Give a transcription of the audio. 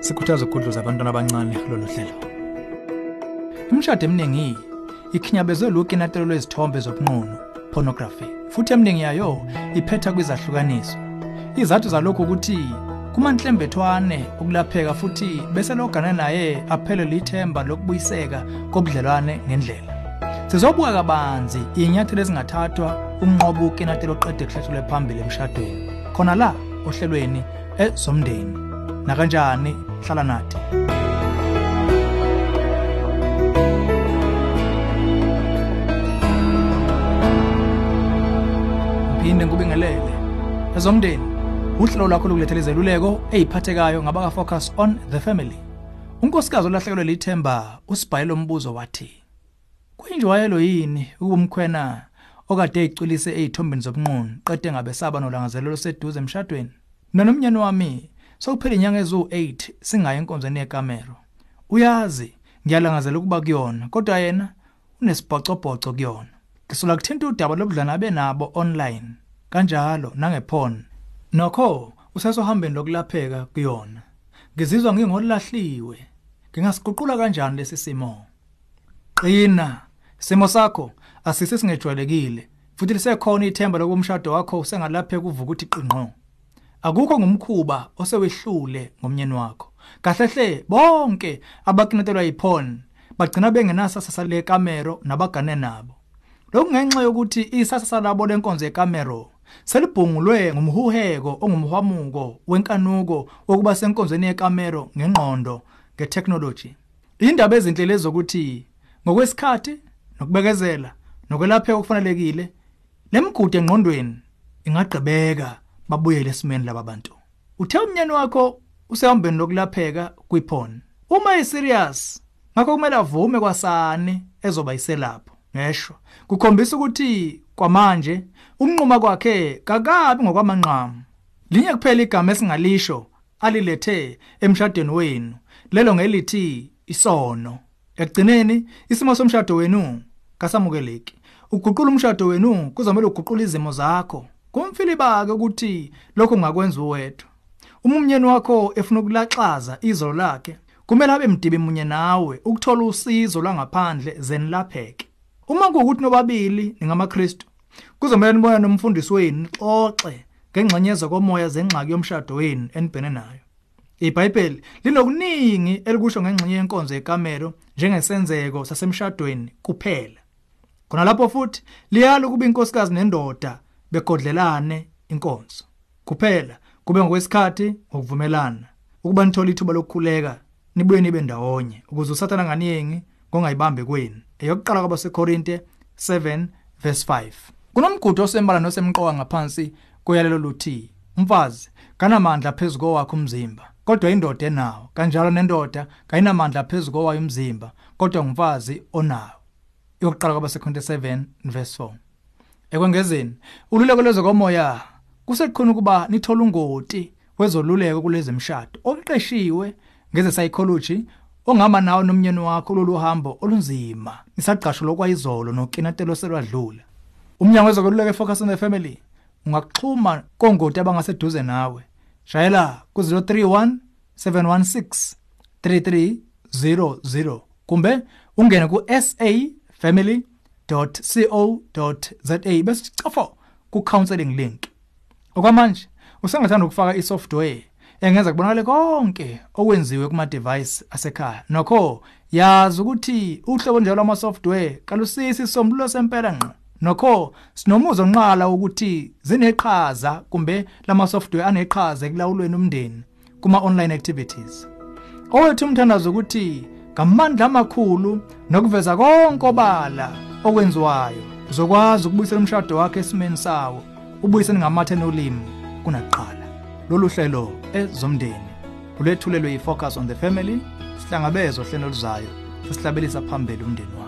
sikhuthaza ukudluza abantwana abancane kulolu hlelo. Imishado eminingi ikhinyabezwe lukinatelo lwezithombe zobunqunu pornography. Futhi eminingi yayo iphetha kwizahlukaniso izathu zalokhu ukuthi kumanhlembethwane ukulapheka futhi bese logana naye aphele lithemba lokubuyiseka kobudlelwane ngendlela. Sizobuka kabanzi inyathelo ezingathathwa ukunqoba ukinatelo oqede kuhlathulwe phambili emshadweni. Khona la ohlelweni ezomndeni. Nakanjani? Hlala nathi. Phinde ngikubingelele ezomndeni uhlelo lwakho lokulethela izeluleko eziphathekayo ngabaka focus on the family. Unkosikazi olahlekelwe lithemba usibhayile umbuzo wathi kuyinjwayelo yini ukumkhwena okade ecwilise ezithombeni zobunqunu qede ngabe saba nolangazelelo seduze emshadweni? Mina nomnyeni wami sokuphela inyanga ezu8 singayi enkonzweni yekamero. Uyazi ngiyalangazela ukuba kuyona kodwa yena unesibhocobhoco kuyona. Ngisola kuthinta udaba lobudlana benabo online. Kanjalo nangephone nokho usesohambeni lokulapheka kuyona. Ngizizwa ngingolahliwe ngingasiququla kanjani lesi simo? Qina simo sakho asise singejwayelekile futhi lisekhona ithemba lokumshado wakho usengalapheka uvuka ukuthi qinqo akukho ngumkhuba osewehlule ngomnyeni wakho. Kahle hle bonke abakinetelwa yiphone bagcina bengenasasa sale kamero nabagane nabo. Lokhu ngenxa yokuthi isasa labo lenkonzo yekamero selibhungulwe ngumhuheko ongumhwamuko wenkanuko wokuba senkonzweni yekamero ngengqondo ngetechnology. Indaba ezinhlelo ezokuthi ngokwesikhathi nokubekezela nokwelapheka okufanelekile lemigudu engqondweni ingagqibeka. Babuyele esimeni laba bantu uthe umnyeni wakho usehambeni lokulapheka kwiphone uma eserious ngakho kumele avume kwasani ezoba iselapho. Ngesho kukhombisa ukuthi kwamanje umnquma kwakhe kakabi ngokwamanqamu. Linye kuphela igama esingalisho alilethe emshadweni wenu. Lelo ngelithi isono. Ekugcineni isimo somshado wenu kasamukeleki. Uguqula umshado wenu kuzomela uguqula izimo zakho. Kumfilibake ukuthi lokho ungakwenza uwedwa. Uma umnyeni wakho efuna ukulaxaza izolo lakhe kumele abe mdibi munye nawe ukuthola usizo langaphandle zenilapheke uma kuwukuthi nobabili ningamaKristu kuzomela nibona nomfundisi wenu xoxe ngengxenye zokomoya zengxaki yomshado wenu enibhene nayo. iBhayibheli linokuningi elikusho ngengxenye yenkonzo yekamero njengesenzeko sasemshadweni kuphela. Khona lapho futhi liyala ukuba inkosikazi nendoda begodlelane inkonzo. Kuphela kube ngokwesikhathi ngokuvumelana. Ukuba nithola ithuba lokukhuleka nibuye nibe ndawonye ukuze usathana nganiyengi ngongayibambe kwenu. Eyokuqala kwabaseKorinte 7 verse 5 kunomgudu osembala nosemqoka ngaphansi koyalelo luthi umfazi kanamandla phezulu kwakhe umzimba kodwa indoda enawo kanjalo nendoda kayinamandla phezulu kwayo umzimba kodwa ngumfazi onawo. Yokuqala kwabaseKorinte 7 verse 4 ekwengezeni ululeko lwezokomoya kuseqhuna ukuba nithola ungoti wezoluleko kulezi mshado oqeqeshiwe ngeze psychology ongama nawo nomnyeni wakho lolu hambo olunzima. Nisaqasho lokwayizolo nokinatelo selwadlula umnyango wezokululeka focus on the family ungakuxhuma kongoti abangaseduze nawe. Shayela ku 031 716 3300 kumbe ungene ku safamily.co.za bese cofo ku counseling link. Okwamanje usengathanda ukufaka isoftware engenza kubonakale konke okwenziwe kuma device asekhaya. Nokho yazi ukuthi uhlobo njalo lwama software kalusisi sombululo sempela ngqo. Nokho sinomuzo onqala ukuthi zineqhaza kumbe lama software aneqhaza ekulawulweni umndeni kuma online activities. Owethu umthandazo ukuthi ngamandla amakhulu nokuveza konke obala okwenziwayo. Uzokwazi ukubuyisela umshado wakhe esimeni sawo ubuyiseni ngamathe nolimi kunaqala lolu hlelo ezomndeni ulethulelwe yifocus on the family sihlangabezwa hlelo luzayo sesihlabelisa phambili umndeni